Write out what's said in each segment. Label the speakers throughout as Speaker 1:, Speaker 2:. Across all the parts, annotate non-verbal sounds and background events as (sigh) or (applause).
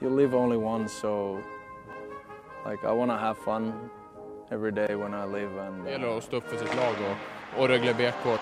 Speaker 1: You live only once, so like I want to have fun every day when I live. And
Speaker 2: Det gäller att stå upp för sitt lag och, och Rögle BK.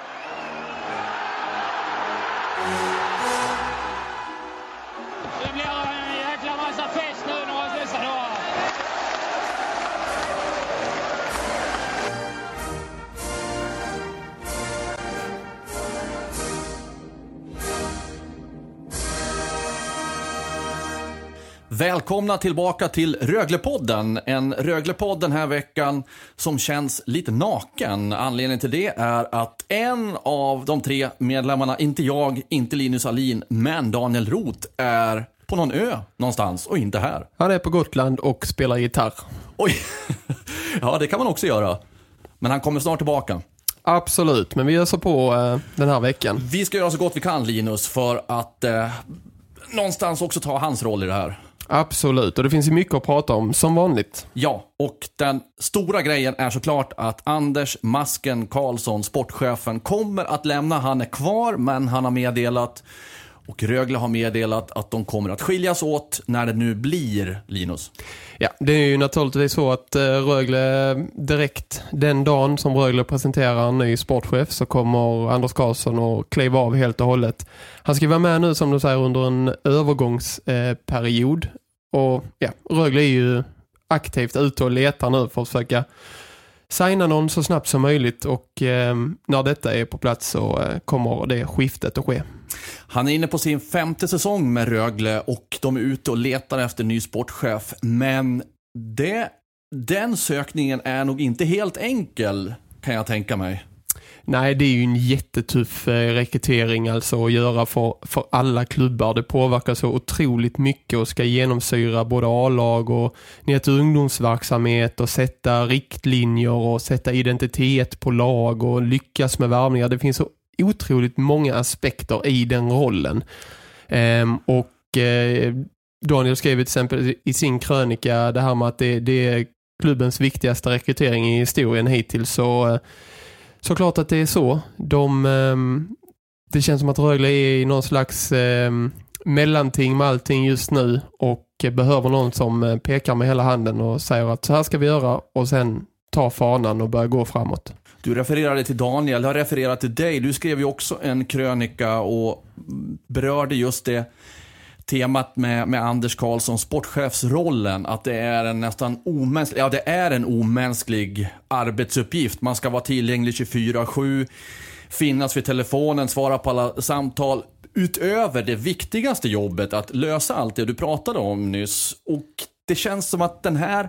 Speaker 3: Välkomna tillbaka till Röglepodden. En Röglepodd den här veckan som känns lite naken. Anledningen till det är att en av de tre medlemmarna, inte jag, inte Linus Alin, men Daniel Roth är på någon ö någonstans och inte här.
Speaker 2: Han är på Gotland och spelar gitarr.
Speaker 3: Oj, (laughs) ja det kan man också göra. Men han kommer snart tillbaka.
Speaker 2: Absolut, men vi öser på eh, den här veckan.
Speaker 3: Vi ska göra så gott vi kan Linus för att eh, någonstans också ta hans roll i det här.
Speaker 2: Absolut, och det finns ju mycket att prata om, som vanligt.
Speaker 3: Ja, och den stora grejen är såklart att Anders Masken Karlsson, sportchefen, kommer att lämna. Han är kvar, men han har meddelat och Rögle har meddelat att de kommer att skiljas åt när det nu blir Linus.
Speaker 2: Ja, det är ju naturligtvis så att eh, Rögle direkt den dagen som Rögle presenterar en ny sportchef så kommer Anders Karlsson att kliva av helt och hållet. Han ska vara med nu som du säger under en övergångsperiod. Eh, och ja, Rögle är ju aktivt ute och letar nu för att försöka signa någon så snabbt som möjligt och eh, när detta är på plats så eh, kommer det skiftet att ske.
Speaker 3: Han är inne på sin femte säsong med Rögle och de är ute och letar efter ny sportchef. Men det, den sökningen är nog inte helt enkel kan jag tänka mig.
Speaker 2: Nej, det är ju en jättetuff eh, rekrytering alltså att göra för, för alla klubbar. Det påverkar så otroligt mycket och ska genomsyra både A-lag och ner till ungdomsverksamhet och sätta riktlinjer och sätta identitet på lag och lyckas med värvningar. Det finns så otroligt många aspekter i den rollen. Ehm, och eh, Daniel skrev till exempel i sin krönika det här med att det, det är klubbens viktigaste rekrytering i historien hittills så eh, såklart att det är så. De, ehm, det känns som att Rögle är i någon slags ehm, mellanting med allting just nu och behöver någon som eh, pekar med hela handen och säger att så här ska vi göra och sen ta fanan och börja gå framåt.
Speaker 3: Du refererade till Daniel, jag refererar till dig. Du skrev ju också en krönika och berörde just det temat med, med Anders Karlsson, sportchefsrollen, att det är en nästan omänsklig, ja det är en omänsklig arbetsuppgift. Man ska vara tillgänglig 24-7, finnas vid telefonen, svara på alla samtal. Utöver det viktigaste jobbet, att lösa allt det du pratade om nyss. Och det känns som att den här,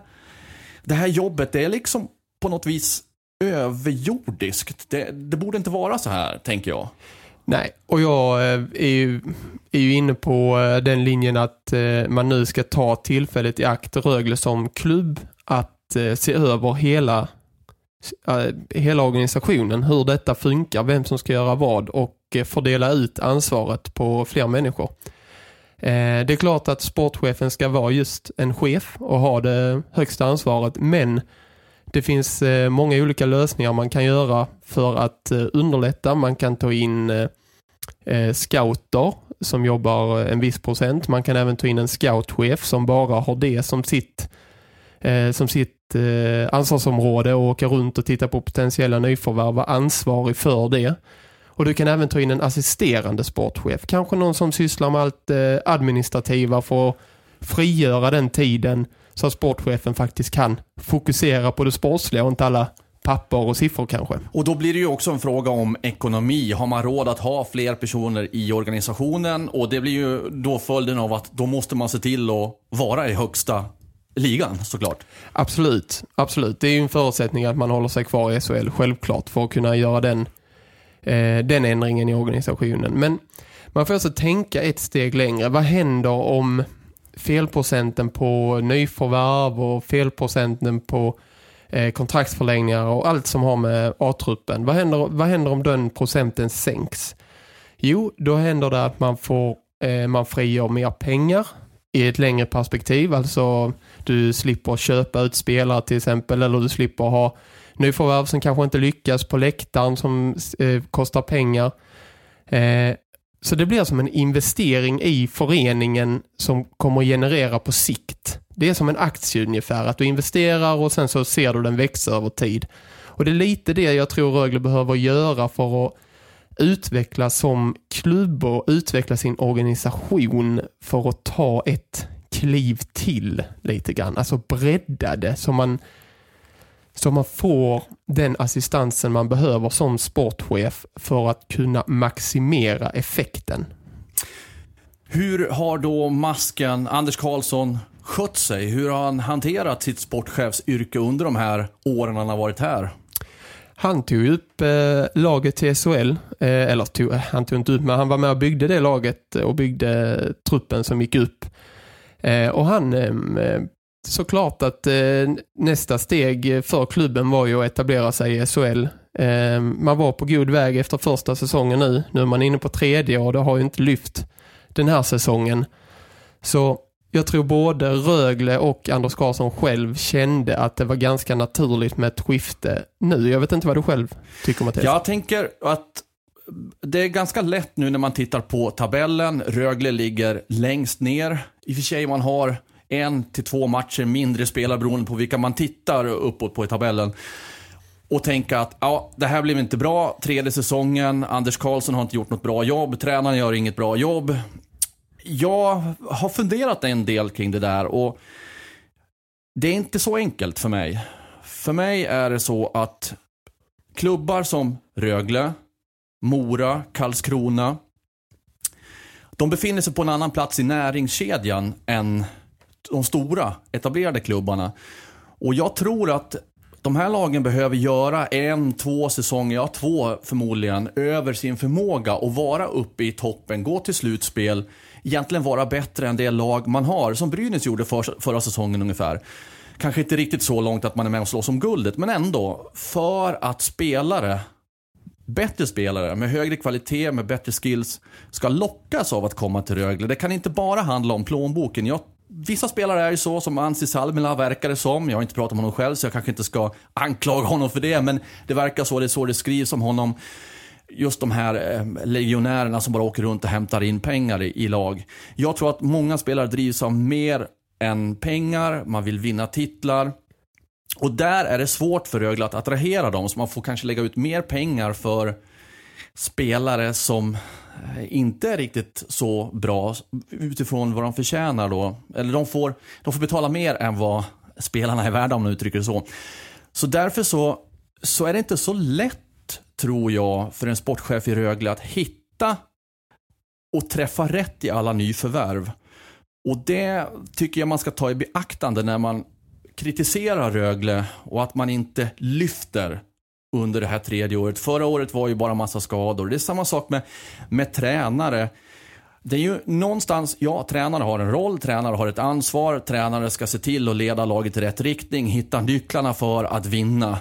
Speaker 3: det här jobbet, det är liksom på något vis överjordiskt. Det, det borde inte vara så här, tänker jag.
Speaker 2: Nej, och jag eh, är ju, är ju inne på eh, den linjen att eh, man nu ska ta tillfället i akt Rögle som klubb att se över hela, hela organisationen, hur detta funkar, vem som ska göra vad och fördela ut ansvaret på fler människor. Det är klart att sportchefen ska vara just en chef och ha det högsta ansvaret, men det finns eh, många olika lösningar man kan göra för att eh, underlätta. Man kan ta in eh, scouter som jobbar en viss procent. Man kan även ta in en scoutchef som bara har det som sitt, som sitt ansvarsområde och åka runt och titta på potentiella nyförvärv, vara ansvarig för det. Och du kan även ta in en assisterande sportchef. Kanske någon som sysslar med allt administrativa för att frigöra den tiden så att sportchefen faktiskt kan fokusera på det sportsliga och inte alla papper och siffror kanske.
Speaker 3: Och då blir det ju också en fråga om ekonomi. Har man råd att ha fler personer i organisationen? Och det blir ju då följden av att då måste man se till att vara i högsta ligan såklart.
Speaker 2: Absolut, absolut. Det är ju en förutsättning att man håller sig kvar i SHL självklart för att kunna göra den eh, den ändringen i organisationen. Men man får alltså tänka ett steg längre. Vad händer om felprocenten på nyförvärv och felprocenten på eh, kontraktsförlängningar och allt som har med A-truppen. Vad händer, vad händer om den procenten sänks? Jo, då händer det att man får eh, man frigör mer pengar i ett längre perspektiv. Alltså du slipper köpa ut spelare till exempel eller du slipper ha nyförvärv som kanske inte lyckas på läktaren som eh, kostar pengar. Eh, så det blir som en investering i föreningen som kommer att generera på sikt. Det är som en aktie ungefär, att du investerar och sen så ser du den växa över tid. Och det är lite det jag tror Rögle behöver göra för att utvecklas som klubb och utveckla sin organisation för att ta ett kliv till lite grann. Alltså bredda det så man, så man får den assistansen man behöver som sportchef för att kunna maximera effekten.
Speaker 3: Hur har då masken Anders Karlsson skött sig? Hur har han hanterat sitt sportchefsyrke under de här åren han har varit här?
Speaker 2: Han tog upp eh, laget till SHL, eh, eller tog, han tog inte upp men han var med och byggde det laget och byggde truppen som gick upp. Eh, och han eh, såklart att eh, nästa steg för klubben var ju att etablera sig i SHL. Eh, man var på god väg efter första säsongen nu. Nu är man inne på tredje och det har ju inte lyft den här säsongen. Så jag tror både Rögle och Anders Karlsson själv kände att det var ganska naturligt med ett skifte nu. Jag vet inte vad du själv tycker Mattias.
Speaker 3: Jag tänker att det är ganska lätt nu när man tittar på tabellen. Rögle ligger längst ner. I och för sig man har en till två matcher mindre spelare beroende på vilka man tittar uppåt på i tabellen. Och tänka att ja, det här blev inte bra. Tredje säsongen, Anders Karlsson har inte gjort något bra jobb, tränaren gör inget bra jobb jag har funderat en del kring det där och det är inte så enkelt för mig. För mig är det så att klubbar som Rögle, Mora, Karlskrona, de befinner sig på en annan plats i näringskedjan än de stora etablerade klubbarna. Och jag tror att de här lagen behöver göra en, två säsonger, ja två förmodligen, över sin förmåga och vara uppe i toppen, gå till slutspel, egentligen vara bättre än det lag man har, som Brynäs gjorde för, förra säsongen ungefär. Kanske inte riktigt så långt att man är med och slåss om guldet, men ändå. För att spelare, bättre spelare med högre kvalitet, med bättre skills, ska lockas av att komma till Rögle. Det kan inte bara handla om plånboken. Jag Vissa spelare är ju så, som Ansi Salmela verkar det som. Jag har inte pratat med honom själv så jag kanske inte ska anklaga honom för det. Men det verkar så, det är så det skrivs om honom just de här eh, legionärerna som bara åker runt och hämtar in pengar i, i lag. Jag tror att många spelare drivs av mer än pengar, man vill vinna titlar. Och där är det svårt för Rögle att attrahera dem, så man får kanske lägga ut mer pengar för spelare som Eh, inte är riktigt så bra utifrån vad de förtjänar då. Eller de får, de får betala mer än vad spelarna är värda om man uttrycker det så. Så därför så, så är det inte så lätt tror jag, för en sportchef i Rögle att hitta och träffa rätt i alla nyförvärv. Och det tycker jag man ska ta i beaktande när man kritiserar Rögle och att man inte lyfter under det här tredje året. Förra året var ju bara massa skador. Det är samma sak med, med tränare. Det är ju någonstans, ja, tränare har en roll, tränare har ett ansvar, tränare ska se till att leda laget i rätt riktning, hitta nycklarna för att vinna.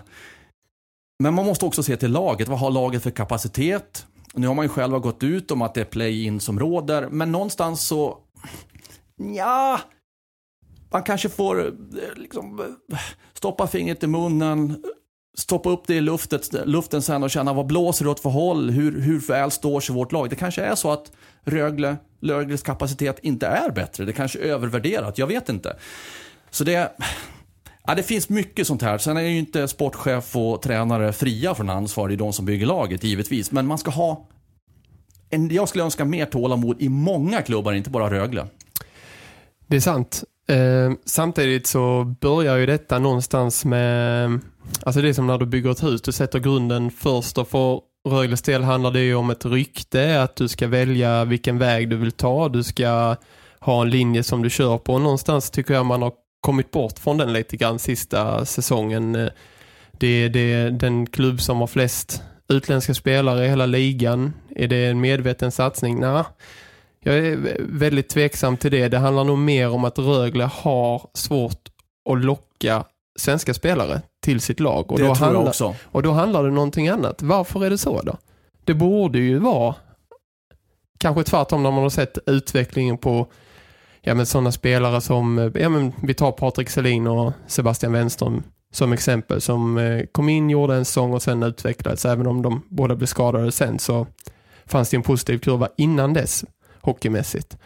Speaker 3: Men man måste också se till laget. Vad har laget för kapacitet? Nu har man ju själva gått ut om att det är play-in som råder, men någonstans så... Ja, man kanske får eh, liksom, eh, stoppa fingret i munnen, stoppa upp det i luftet, luften sen och känna vad blåser det åt för håll? Hur, hur väl står sig vårt lag? Det kanske är så att Rögle, Rögles kapacitet inte är bättre. Det kanske är övervärderat. Jag vet inte. Så det, Ja, det finns mycket sånt här. Sen är ju inte sportchef och tränare fria från ansvar. Det är de som bygger laget, givetvis. Men man ska ha... En, jag skulle önska mer tålamod i många klubbar, inte bara Rögle.
Speaker 2: Det är sant. Eh, samtidigt så börjar ju detta någonstans med... Alltså det är som när du bygger ett hus. Du sätter grunden först och för Rögles del handlar det ju om ett rykte. Att du ska välja vilken väg du vill ta. Du ska ha en linje som du kör på. Och någonstans tycker jag man har kommit bort från den lite grann sista säsongen. Det är, det är den klubb som har flest utländska spelare i hela ligan. Är det en medveten satsning? Nej. Jag är väldigt tveksam till det. Det handlar nog mer om att Rögle har svårt att locka svenska spelare till sitt lag. Och
Speaker 3: det
Speaker 2: då
Speaker 3: tror
Speaker 2: handlar,
Speaker 3: jag också.
Speaker 2: Och då handlar det någonting annat. Varför är det så då? Det borde ju vara kanske tvärtom när man har sett utvecklingen på ja, men sådana spelare som, ja, men vi tar Patrik Selin och Sebastian Wenström som exempel som eh, kom in, gjorde en säsong och sen utvecklades. Även om de båda blev skadade sen så fanns det en positiv kurva innan dess hockeymässigt.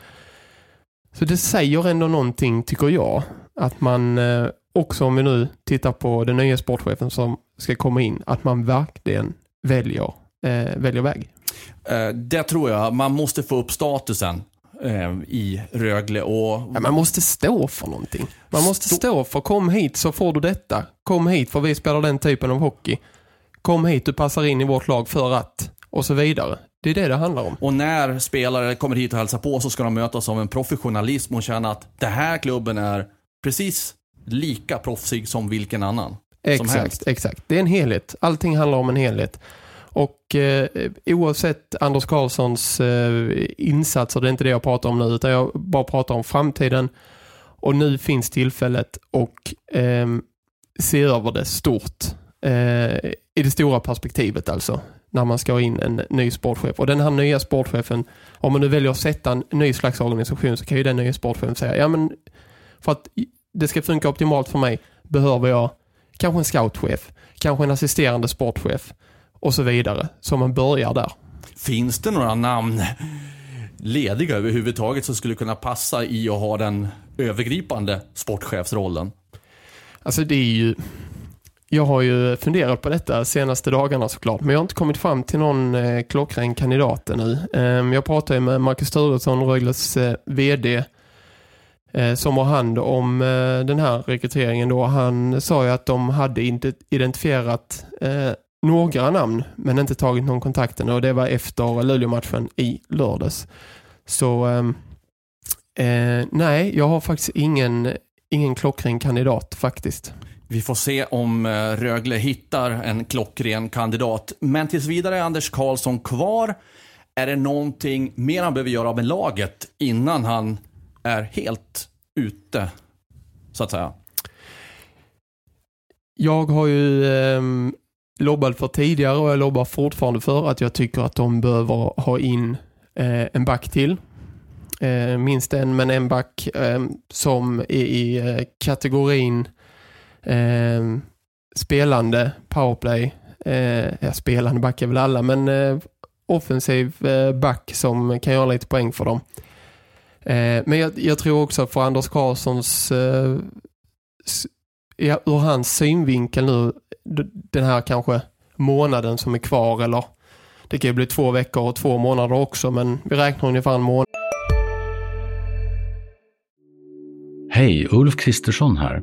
Speaker 2: Så det säger ändå någonting tycker jag att man eh, också om vi nu tittar på den nya sportchefen som ska komma in, att man verkligen väljer, eh, väljer väg.
Speaker 3: Eh, Det tror jag. Man måste få upp statusen eh, i Rögle och
Speaker 2: Ja, man måste stå för någonting. Man måste stå för kom hit så får du detta. Kom hit för vi spelar den typen av hockey. Kom hit, du passar in i vårt lag för att och så vidare. Det är det det handlar om.
Speaker 3: Och när spelare kommer hit och hälsar på så ska de mötas av en professionalism och känna att den här klubben är precis lika proffsig som vilken annan.
Speaker 2: Exakt, exakt. Det är en helhet. Allting handlar om en helhet. Och eh, oavsett Anders Karlssons eh, insatser, det är inte det jag pratar om nu, utan jag bara pratar om framtiden. Och nu finns tillfället och eh, se över det stort. Eh, I det stora perspektivet alltså. När man ska ha in en ny sportchef. Och den här nya sportchefen, om man nu väljer att sätta en ny slags organisation så kan ju den nya sportchefen säga, ja men för att det ska funka optimalt för mig behöver jag kanske en scoutchef, kanske en assisterande sportchef och så vidare. Så man börjar där.
Speaker 3: Finns det några namn lediga överhuvudtaget som skulle kunna passa i att ha den övergripande sportchefsrollen?
Speaker 2: Alltså det är ju... Jag har ju funderat på detta senaste dagarna såklart, men jag har inte kommit fram till någon eh, klockren kandidat ännu. Eh, jag pratade ju med Marcus Sturesson, Rögles eh, vd, eh, som har hand om eh, den här rekryteringen då. Han sa ju att de hade inte identifierat eh, några namn, men inte tagit någon kontakt ännu. och det var efter Luleå-matchen i lördags. Så ehm, eh, nej, jag har faktiskt ingen, ingen klockren kandidat faktiskt.
Speaker 3: Vi får se om eh, Rögle hittar en klockren kandidat. Men tills vidare är Anders Karlsson kvar. Är det någonting mer han behöver göra med laget innan han är helt ute, så att säga?
Speaker 2: Jag har ju eh, lobbat för tidigare och jag lobbar fortfarande för att jag tycker att de behöver ha in eh, en back till. Eh, minst en, men en back eh, som är i eh, kategorin eh, spelande powerplay. Eh, ja, spelande back är väl alla, men eh, offensiv eh, back som kan göra lite poäng för dem. Eh, men jag, jag tror också för Anders Karlssons eh, ja, ur hans synvinkel nu den här kanske månaden som är kvar eller det kan ju bli två veckor och två månader också men vi räknar ungefär en månad.
Speaker 4: Hej, Ulf Kristersson här.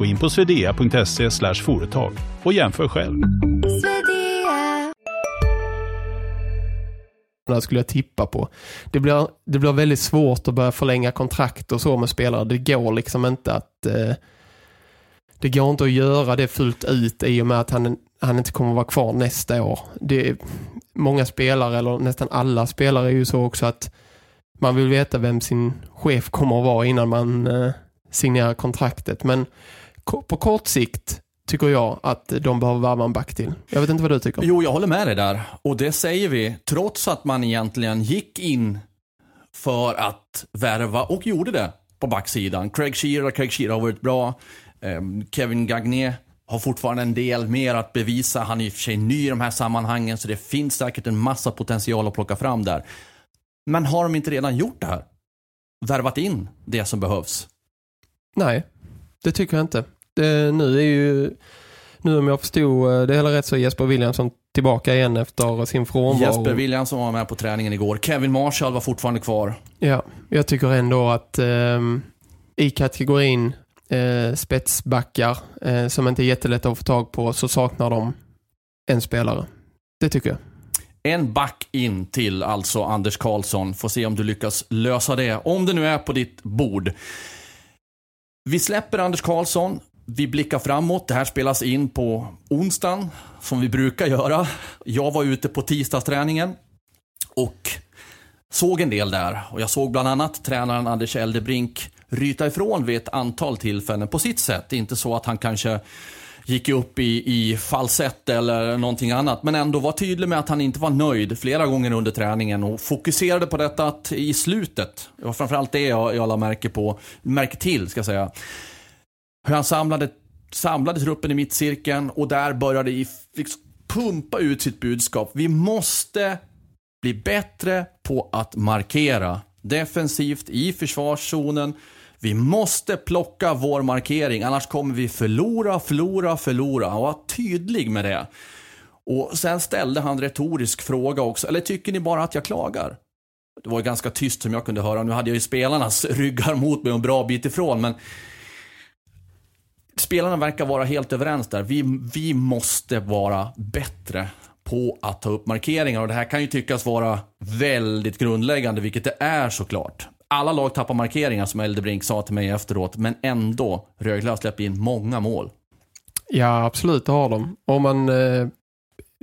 Speaker 5: Gå in på swedea.se företag och jämför själv.
Speaker 2: skulle jag tippa på. Det blir, det blir väldigt svårt att börja förlänga kontrakt och så med spelare. Det går liksom inte att eh, det går inte att göra det fullt ut i och med att han, han inte kommer att vara kvar nästa år. Det många spelare, eller nästan alla spelare är ju så också att man vill veta vem sin chef kommer att vara innan man eh, signerar kontraktet. Men på kort sikt tycker jag att de behöver värva en back till. Jag vet inte vad du tycker.
Speaker 3: Jo, jag håller med dig där. Och det säger vi trots att man egentligen gick in för att värva och gjorde det på backsidan. Craig Shearer, Craig Shearer har varit bra. Ehm, Kevin Gagné har fortfarande en del mer att bevisa. Han är i och för sig ny i de här sammanhangen så det finns säkert en massa potential att plocka fram där. Men har de inte redan gjort det här? Värvat in det som behövs?
Speaker 2: Nej, det tycker jag inte. Det, nu är ju Nu om jag förstod eh, det hela rätt så är Jesper Williamson tillbaka igen efter sin frånvaro.
Speaker 3: Jesper Williamson var med på träningen igår. Kevin Marshall var fortfarande kvar.
Speaker 2: Ja, jag tycker ändå att eh, i kategorin eh, spetsbackar eh, som inte är jättelätt att få tag på så saknar de en spelare. Det tycker jag.
Speaker 3: En back in till alltså Anders Karlsson. Får se om du lyckas lösa det. Om det nu är på ditt bord. Vi släpper Anders Karlsson. Vi blickar framåt. Det här spelas in på onsdagen, som vi brukar göra. Jag var ute på tisdagsträningen och såg en del där. Och jag såg bland annat tränaren Anders Eldebrink ryta ifrån vid ett antal tillfällen på sitt sätt. Det är Inte så att han kanske gick upp i, i falsett eller någonting annat. Men ändå var tydlig med att han inte var nöjd flera gånger under träningen och fokuserade på detta att i slutet, det var framförallt det jag, jag la märke, på, märke till, ska jag säga. Hur han samlade, samlade truppen i mittcirkeln och där började i, liksom, pumpa ut sitt budskap. Vi måste bli bättre på att markera defensivt i försvarszonen vi måste plocka vår markering, annars kommer vi förlora, förlora, förlora. Och var tydlig med det. Och sen ställde han retorisk fråga också, eller tycker ni bara att jag klagar? Det var ganska tyst som jag kunde höra. Nu hade jag ju spelarnas (laughs) ryggar mot mig en bra bit ifrån, men spelarna verkar vara helt överens där. Vi, vi måste vara bättre på att ta upp markeringar och det här kan ju tyckas vara väldigt grundläggande, vilket det är såklart alla lag tappar markeringar som Eldebrink sa till mig efteråt. Men ändå, Rögle har släppt in många mål.
Speaker 2: Ja, absolut, det har de. Och man, eh,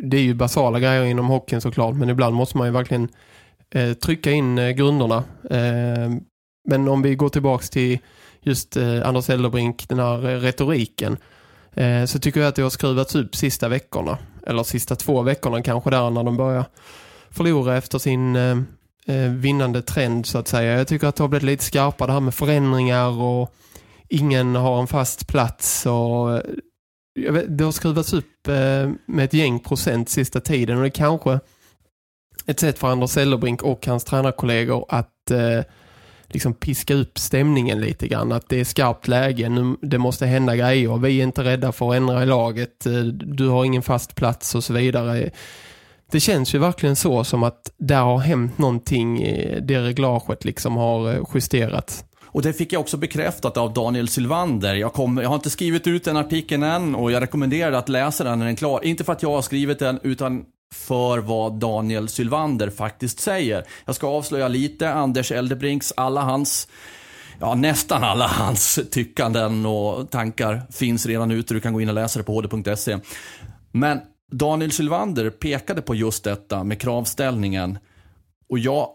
Speaker 2: det är ju basala grejer inom hockeyn såklart. Men ibland måste man ju verkligen eh, trycka in eh, grunderna. Men om vi går tillbaka till just Anders Eldebrink, den här retoriken. så tycker jag att det har skruvats upp sista veckorna. Eller sista två veckorna kanske där när de börjar förlora efter sin Eh, vinnande trend så att säga. Jag tycker att det har blivit lite skarpare det här med förändringar och ingen har en fast plats och eh, vet, det har skruvats upp eh, med ett gäng procent sista tiden och det är kanske ett sätt för Anders Ellerbrink och hans tränarkollegor att eh, liksom piska upp stämningen lite grann. Att det är skarpt läge, nu, det måste hända grejer. Vi är inte rädda för att ändra i laget. Eh, du har ingen fast plats och så vidare det känns ju verkligen så som att där har hänt någonting, eh, det reglaget liksom har eh, justerats.
Speaker 3: Och det fick jag också bekräftat av Daniel Sylvander. Jag, kom, jag har inte skrivit ut den artikeln än och jag rekommenderar att läsa den när den är klar. Inte för att jag har skrivit den utan för vad Daniel Sylvander faktiskt säger. Jag ska avslöja lite. Anders Eldebrinks, alla hans ja, nästan alla hans tyckanden och tankar finns redan ute. Du kan gå in och läsa det på hd.se. Men Daniel Sylvander pekade på just detta med kravställningen. Och jag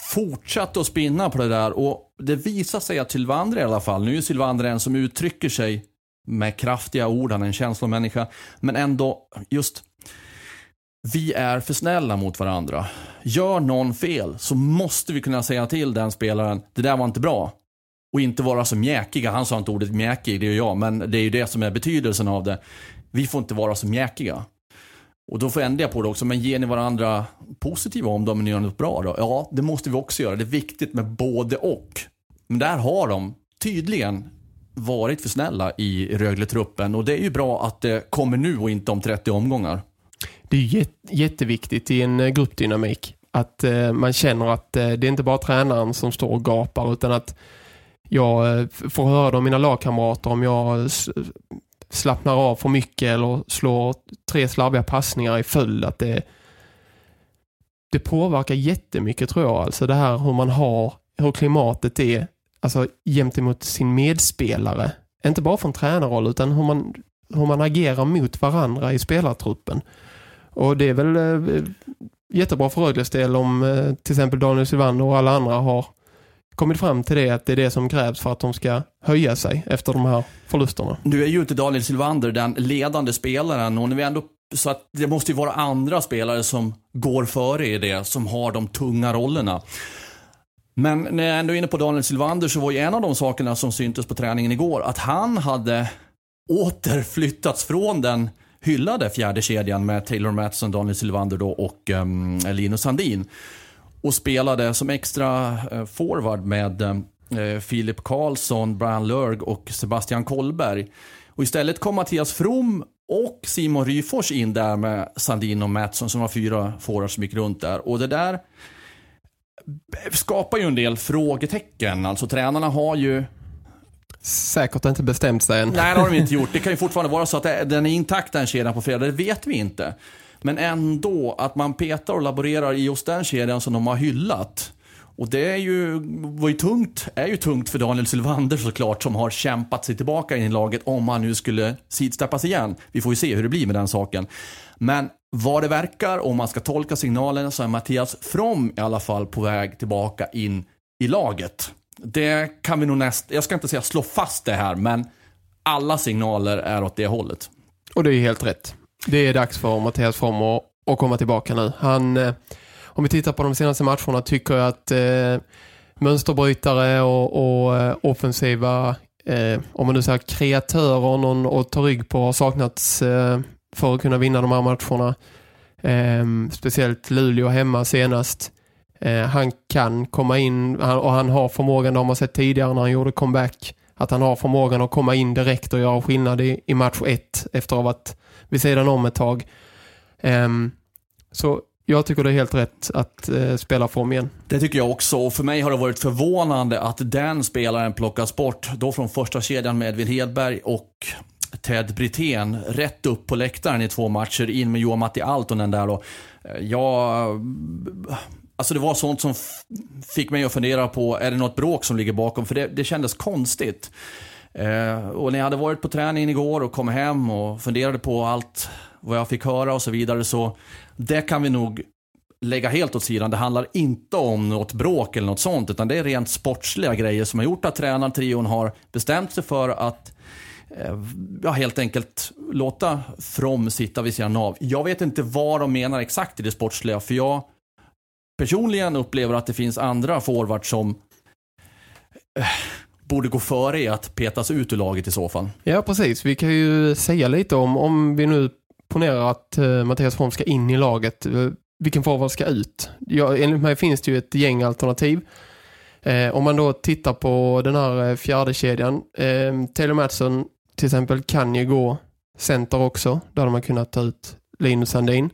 Speaker 3: fortsatte att spinna på det där och det visar sig att Sylvander i alla fall, nu är Sylvander en som uttrycker sig med kraftiga ord, han är en känslomänniska, men ändå just vi är för snälla mot varandra. Gör någon fel så måste vi kunna säga till den spelaren, det där var inte bra. Och inte vara så mjäkiga. Han sa inte ordet mjäkig, det är jag, men det är ju det som är betydelsen av det vi får inte vara så mjäkiga. Och då får jag ändra på det också, men ger ni varandra positiva omdömen och gör något bra då? Ja, det måste vi också göra. Det är viktigt med både och. Men där har de tydligen varit för snälla i Rögle-truppen och det är ju bra att det kommer nu och inte om 30 omgångar.
Speaker 2: Det är jätteviktigt i en eh, gruppdynamik att eh, man känner att eh, det är inte bara tränaren som står och gapar utan att jag får höra det av mina lagkamrater om jag slappnar av för mycket eller slår tre slarviga passningar i följd att det det påverkar jättemycket tror jag. Alltså det här hur man har, hur klimatet är alltså gentemot sin medspelare. Inte bara från tränarroll utan hur man, hur man agerar mot varandra i spelartruppen. Och det är väl eh, jättebra för Rögles del om eh, till exempel Daniel Sylvander och alla andra har kommit fram till det att det är det som krävs för att de ska höja sig efter de här förlusterna.
Speaker 3: Nu är ju inte Daniel Silvander den ledande spelaren och när vi ändå så att det måste ju vara andra spelare som går före i det, som har de tunga rollerna. Men när jag ändå är inne på Daniel Silvander så var ju en av de sakerna som syntes på träningen igår att han hade återflyttats från den hyllade fjärde kedjan med Taylor Matson, Daniel Silvander då och um, Linus Sandin och spelade som extra eh, forward med eh, Filip Karlsson, Brian Lörg och Sebastian Kollberg. Och istället kom Mattias From och Simon Ryfors in där med Sandin och Mattsson som var fyra forwards som gick runt där. Och det där skapar ju en del frågetecken. Alltså tränarna har ju
Speaker 2: Säkert inte bestämt sig än.
Speaker 3: Nej, det har de inte gjort. Det kan ju fortfarande vara så att den är intakt den kedjan på fredag, det vet vi inte. Men ändå, att man petar och laborerar i just den kedjan som de har hyllat. Och det är ju, var ju tungt, är ju tungt för Daniel Sylvander såklart, som har kämpat sig tillbaka in i laget om han nu skulle sidsteppas igen. Vi får ju se hur det blir med den saken. Men vad det verkar, om man ska tolka signalen, så är Mattias From i alla fall på väg tillbaka in i laget. Det kan vi nog näst, jag ska inte säga slå fast det här, men alla signaler är åt det hållet.
Speaker 2: Och det är helt rätt. Det är dags för Mattias From att, att komma tillbaka nu. Han, eh, om vi tittar på de senaste matcherna tycker jag att eh, mönsterbrytare och, och eh, offensiva, eh, om man nu säger kreatörer, någon att ta rygg på har saknats eh, för att kunna vinna de här matcherna. Eh, speciellt Luleå hemma senast. Eh, han kan komma in han, och han har förmågan, det har man sett tidigare när han gjorde comeback, att han har förmågan att komma in direkt och göra skillnad i, i match ett efter att ha varit vid sidan om ett tag. Um, så jag tycker det är helt rätt att eh, spela form igen.
Speaker 3: Det tycker jag också. Och för mig har det varit förvånande att den spelaren plockas bort. Då från första kedjan med Edvin Hedberg och Ted Brithén rätt upp på läktaren i två matcher. In med Johan Matti Altonen där då. Eh, jag... Alltså det var sånt som fick mig att fundera på, är det något bråk som ligger bakom? För det, det kändes konstigt. Eh, och när jag hade varit på träningen igår och kom hem och funderade på allt vad jag fick höra och så vidare så det kan vi nog lägga helt åt sidan. Det handlar inte om något bråk eller något sånt, utan det är rent sportsliga grejer som har gjort att tränartrion har bestämt sig för att eh, ja, helt enkelt låta From sitta vid sidan av. Jag vet inte vad de menar exakt i det sportsliga, för jag personligen upplever att det finns andra forwards som eh, borde gå före i att petas ut ur laget i så fall.
Speaker 2: Ja, precis. Vi kan ju säga lite om, om vi nu ponerar att eh, Mattias Holm ska in i laget, eh, vilken forward ska ut? Ja, enligt mig finns det ju ett gäng alternativ. Eh, om man då tittar på den här eh, fjärde kedjan, eh, Taylor Madsen till exempel kan ju gå center också, där hade man kunnat ta ut Linus Sandin.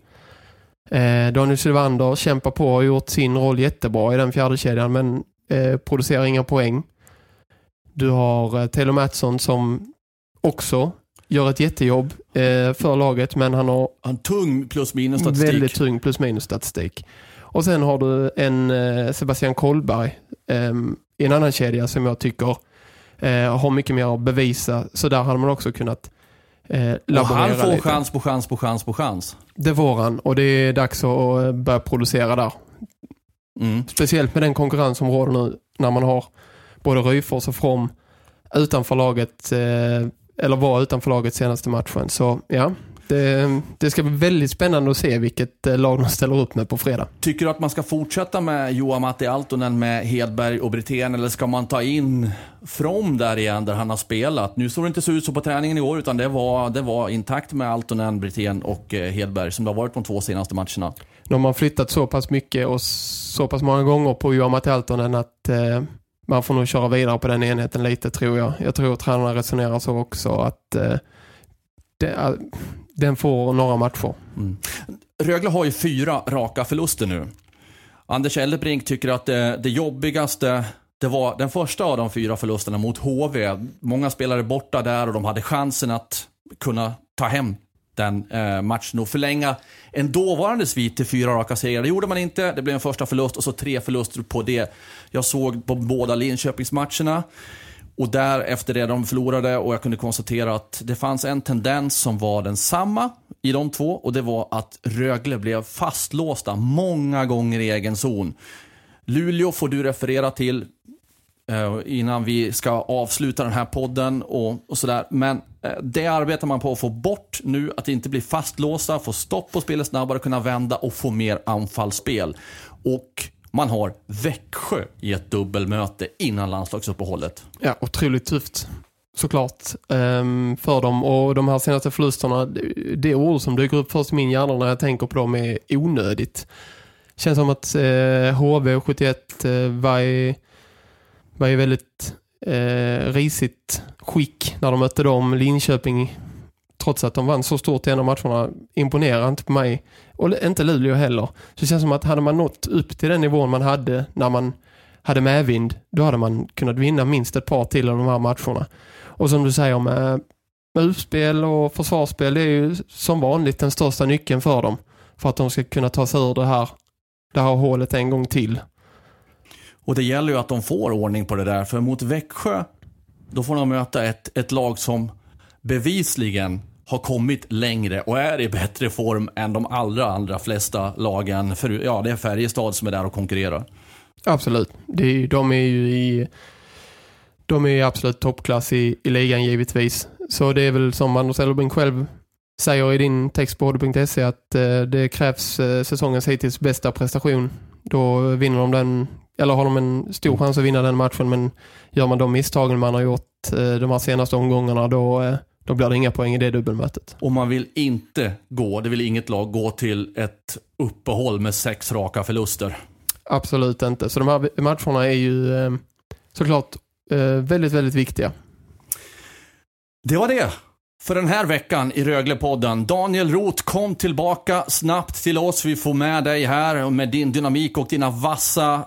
Speaker 2: Eh, Daniel Sylvander kämpar på och har gjort sin roll jättebra i den fjärde kedjan men eh, producerar inga poäng. Du har eh, Taylor Mattsson som också gör ett jättejobb eh, för laget men han har
Speaker 3: En tung plus minus statistik.
Speaker 2: väldigt tung plus minus statistik. Och sen har du en eh, Sebastian Kollberg eh, i en annan kedja som jag tycker har mycket mer att bevisa. Så där hade man också kunnat eh,
Speaker 3: och
Speaker 2: laborera
Speaker 3: han får
Speaker 2: lite.
Speaker 3: chans på chans på chans på chans.
Speaker 2: Det får han och det är dags att börja producera där.
Speaker 3: Mm.
Speaker 2: Speciellt med den konkurrens som råder nu när man har både Ryfors och From utanför laget eh, eller var utanför laget senaste matchen. Så ja, det, det ska bli väldigt spännande att se vilket eh, lag de ställer upp med på fredag.
Speaker 3: Tycker du att man ska fortsätta med Johan Matti Altonen med Hedberg och Brithén eller ska man ta in From där igen där han har spelat? Nu såg det inte så ut så på träningen i år utan det var, det var intakt med Altonen, Brithén och eh, Hedberg som det har varit de två senaste matcherna.
Speaker 2: De har flyttat så pass mycket och så pass många gånger på Johan Matti Altonen att eh, man får nog köra vidare på den enheten lite tror jag. Jag tror att tränarna resonerar så också att eh, det, eh, den får några matcher.
Speaker 3: Mm. Rögle har ju fyra raka förluster nu. Anders Eldebrink tycker att det, det jobbigaste det var den första av de fyra förlusterna mot HV. Många spelare borta där och de hade chansen att kunna ta hem den eh, matchen och förlänga en dåvarande svit till fyra raka segrar. Det gjorde man inte. Det blev en första förlust och så tre förluster på det. Jag såg på båda Linköpingsmatcherna. Och där efter det de förlorade och jag kunde konstatera att det fanns en tendens som var densamma i de två och det var att Rögle blev fastlåsta många gånger i egen zon. Luleå får du referera till Eh, innan vi ska avsluta den här podden och, och sådär. Men eh, det arbetar man på att få bort nu, att inte bli fastlåsta, få stopp på spelet snabbare, kunna vända och få mer anfallsspel. Och man har Växjö i ett dubbelmöte innan landslagsuppehållet.
Speaker 2: Ja, otroligt tufft såklart ehm, för dem och de här senaste förlusterna det- ord som dyker upp först i min hjärna när jag tänker på dem är onödigt. Känns som att eh, HV 71 eh, var, i, var ju väldigt eh, risigt skick när de mötte dem. Linköping trots att de vann så stort i en av matcherna, imponerar inte på mig. Och inte Luleå heller. Så det känns som att hade man nått upp till den nivån man hade när man hade medvind, då hade man kunnat vinna minst ett par till av de här matcherna. Och som du säger med, med utspel och försvarsspel, det är ju som vanligt den största nyckeln för dem. För att de ska kunna ta sig ur det här, det här hålet en gång till.
Speaker 3: Och det gäller ju att de får ordning på det där, för mot Växjö, då får de möta ett, ett lag som bevisligen har kommit längre och är i bättre form än de allra, allra flesta lagen. För, ja, det är Färjestad som är där och konkurrerar.
Speaker 2: Absolut. Det de är ju i de är absolut toppklass i, i ligan givetvis. Så det är väl som Anders Elbring själv säger i din text på hd.se att eh, det krävs eh, säsongens hittills bästa prestation. Då vinner de den, eller har de en stor chans att vinna den matchen men gör man de misstagen man har gjort eh, de här senaste omgångarna då, eh, då blir det inga poäng i det dubbelmötet.
Speaker 3: Och man vill inte gå, det vill inget lag gå till ett uppehåll med sex raka förluster.
Speaker 2: Absolut inte. Så de här matcherna är ju eh, såklart väldigt, väldigt viktiga.
Speaker 3: Det var det för den här veckan i Röglepodden. Daniel Roth kom tillbaka snabbt till oss. Vi får med dig här med din dynamik och dina vassa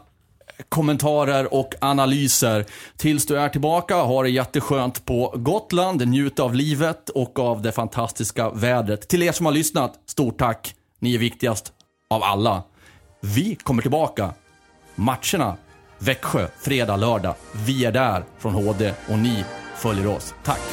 Speaker 3: kommentarer och analyser. Tills du är tillbaka, ha det jätteskönt på Gotland, njut av livet och av det fantastiska vädret. Till er som har lyssnat, stort tack. Ni är viktigast av alla. Vi kommer tillbaka. Matcherna, Växjö, fredag, lördag. Vi är där från HD och ni följer oss. Tack!